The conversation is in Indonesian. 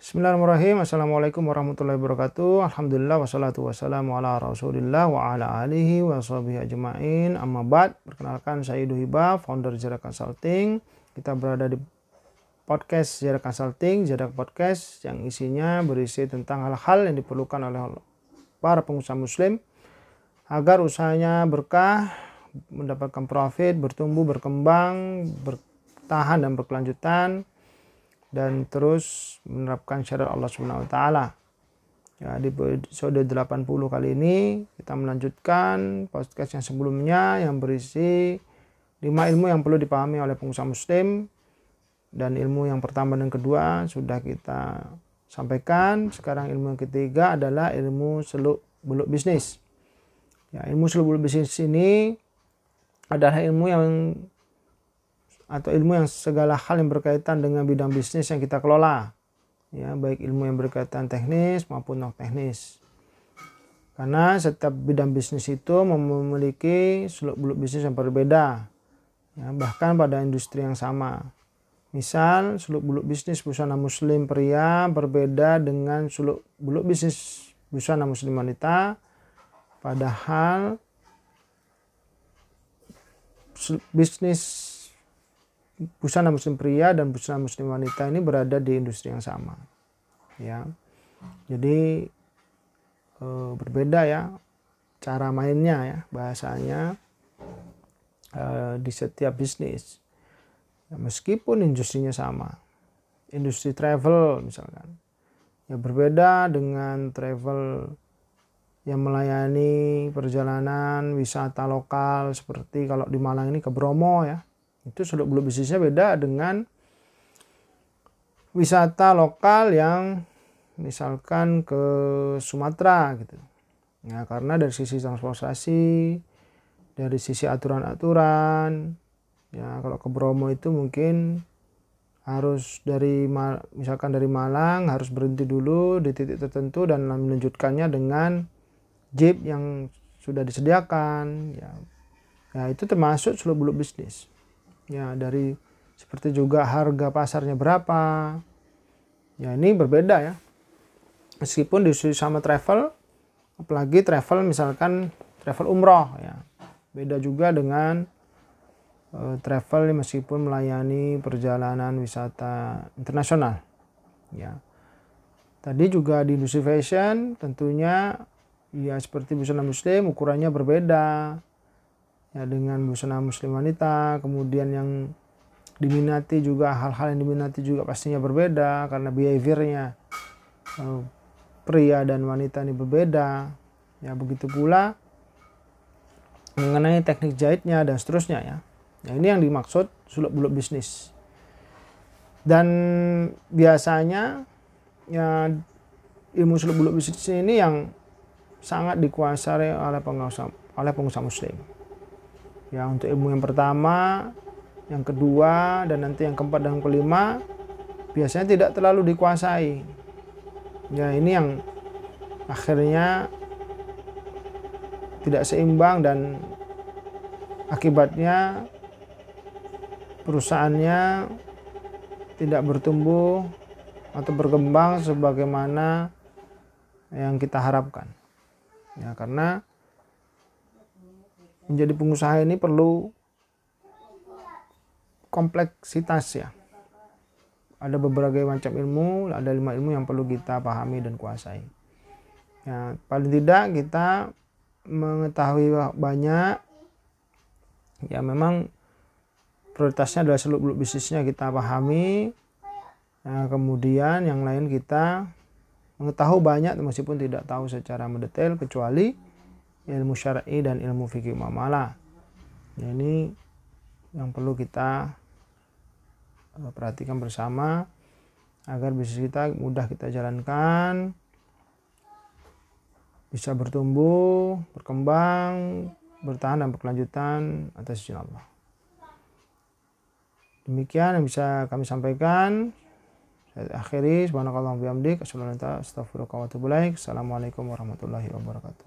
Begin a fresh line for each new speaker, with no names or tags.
Bismillahirrahmanirrahim. Assalamualaikum warahmatullahi wabarakatuh. Alhamdulillah wassalatu wassalamu ala rasulillah wa ala alihi wa sahbihi ajma'in. Amma ba'd. Perkenalkan saya Idu Hibah, founder Jarak Consulting. Kita berada di podcast Jarak Consulting, Jarak Podcast yang isinya berisi tentang hal-hal yang diperlukan oleh para pengusaha muslim agar usahanya berkah, mendapatkan profit, bertumbuh, berkembang, bertahan dan berkelanjutan dan terus menerapkan syariat Allah Subhanahu wa taala. Ya, di episode 80 kali ini kita melanjutkan podcast yang sebelumnya yang berisi lima ilmu yang perlu dipahami oleh pengusaha muslim dan ilmu yang pertama dan kedua sudah kita sampaikan. Sekarang ilmu yang ketiga adalah ilmu seluk beluk bisnis. Ya, ilmu seluk beluk bisnis ini adalah ilmu yang atau ilmu yang segala hal yang berkaitan dengan bidang bisnis yang kita kelola. Ya, baik ilmu yang berkaitan teknis maupun non teknis. Karena setiap bidang bisnis itu memiliki seluk-beluk bisnis yang berbeda. Ya, bahkan pada industri yang sama. Misal, seluk-beluk bisnis busana muslim pria berbeda dengan seluk-beluk bisnis busana muslim wanita. Padahal bisnis busana muslim pria dan busana muslim wanita ini berada di industri yang sama ya. Jadi e, berbeda ya cara mainnya ya bahasanya e, di setiap bisnis. Ya, meskipun industrinya sama industri travel misalkan ya berbeda dengan travel yang melayani perjalanan wisata lokal seperti kalau di Malang ini ke Bromo ya itu seluk beluk bisnisnya beda dengan wisata lokal yang misalkan ke Sumatera gitu. Ya, karena dari sisi transportasi, dari sisi aturan-aturan, ya kalau ke Bromo itu mungkin harus dari misalkan dari Malang harus berhenti dulu di titik tertentu dan melanjutkannya dengan jeep yang sudah disediakan ya. Ya itu termasuk seluk beluk bisnis ya dari seperti juga harga pasarnya berapa. Ya ini berbeda ya. Meskipun di sama travel apalagi travel misalkan travel umroh ya. Beda juga dengan uh, travel meskipun melayani perjalanan wisata internasional ya. Tadi juga di industri fashion tentunya ya seperti busana muslim ukurannya berbeda ya dengan busana muslim wanita kemudian yang diminati juga hal-hal yang diminati juga pastinya berbeda karena behaviornya. Uh, pria dan wanita ini berbeda. Ya begitu pula mengenai teknik jahitnya dan seterusnya ya. Nah ini yang dimaksud suluk buluk bisnis. Dan biasanya ya ilmu suluk buluk bisnis ini yang sangat dikuasai oleh pengusaha oleh pengusaha muslim Ya, untuk ilmu yang pertama, yang kedua, dan nanti yang keempat dan kelima biasanya tidak terlalu dikuasai. Ya, ini yang akhirnya tidak seimbang dan akibatnya perusahaannya tidak bertumbuh atau berkembang sebagaimana yang kita harapkan. Ya, karena menjadi pengusaha ini perlu kompleksitas ya. Ada berbagai macam ilmu, ada lima ilmu yang perlu kita pahami dan kuasai. Ya, paling tidak kita mengetahui banyak. Ya memang prioritasnya adalah seluruh bisnisnya kita pahami. Ya, kemudian yang lain kita mengetahui banyak meskipun tidak tahu secara mendetail kecuali ilmu syar'i dan ilmu fikih muamalah. Nah, ini yang perlu kita eh, perhatikan bersama agar bisnis kita mudah kita jalankan, bisa bertumbuh, berkembang, bertahan dan berkelanjutan atas izin Allah. Demikian yang bisa kami sampaikan. Saya akhiri subhanakallah bihamdik. Assalamualaikum warahmatullahi wabarakatuh.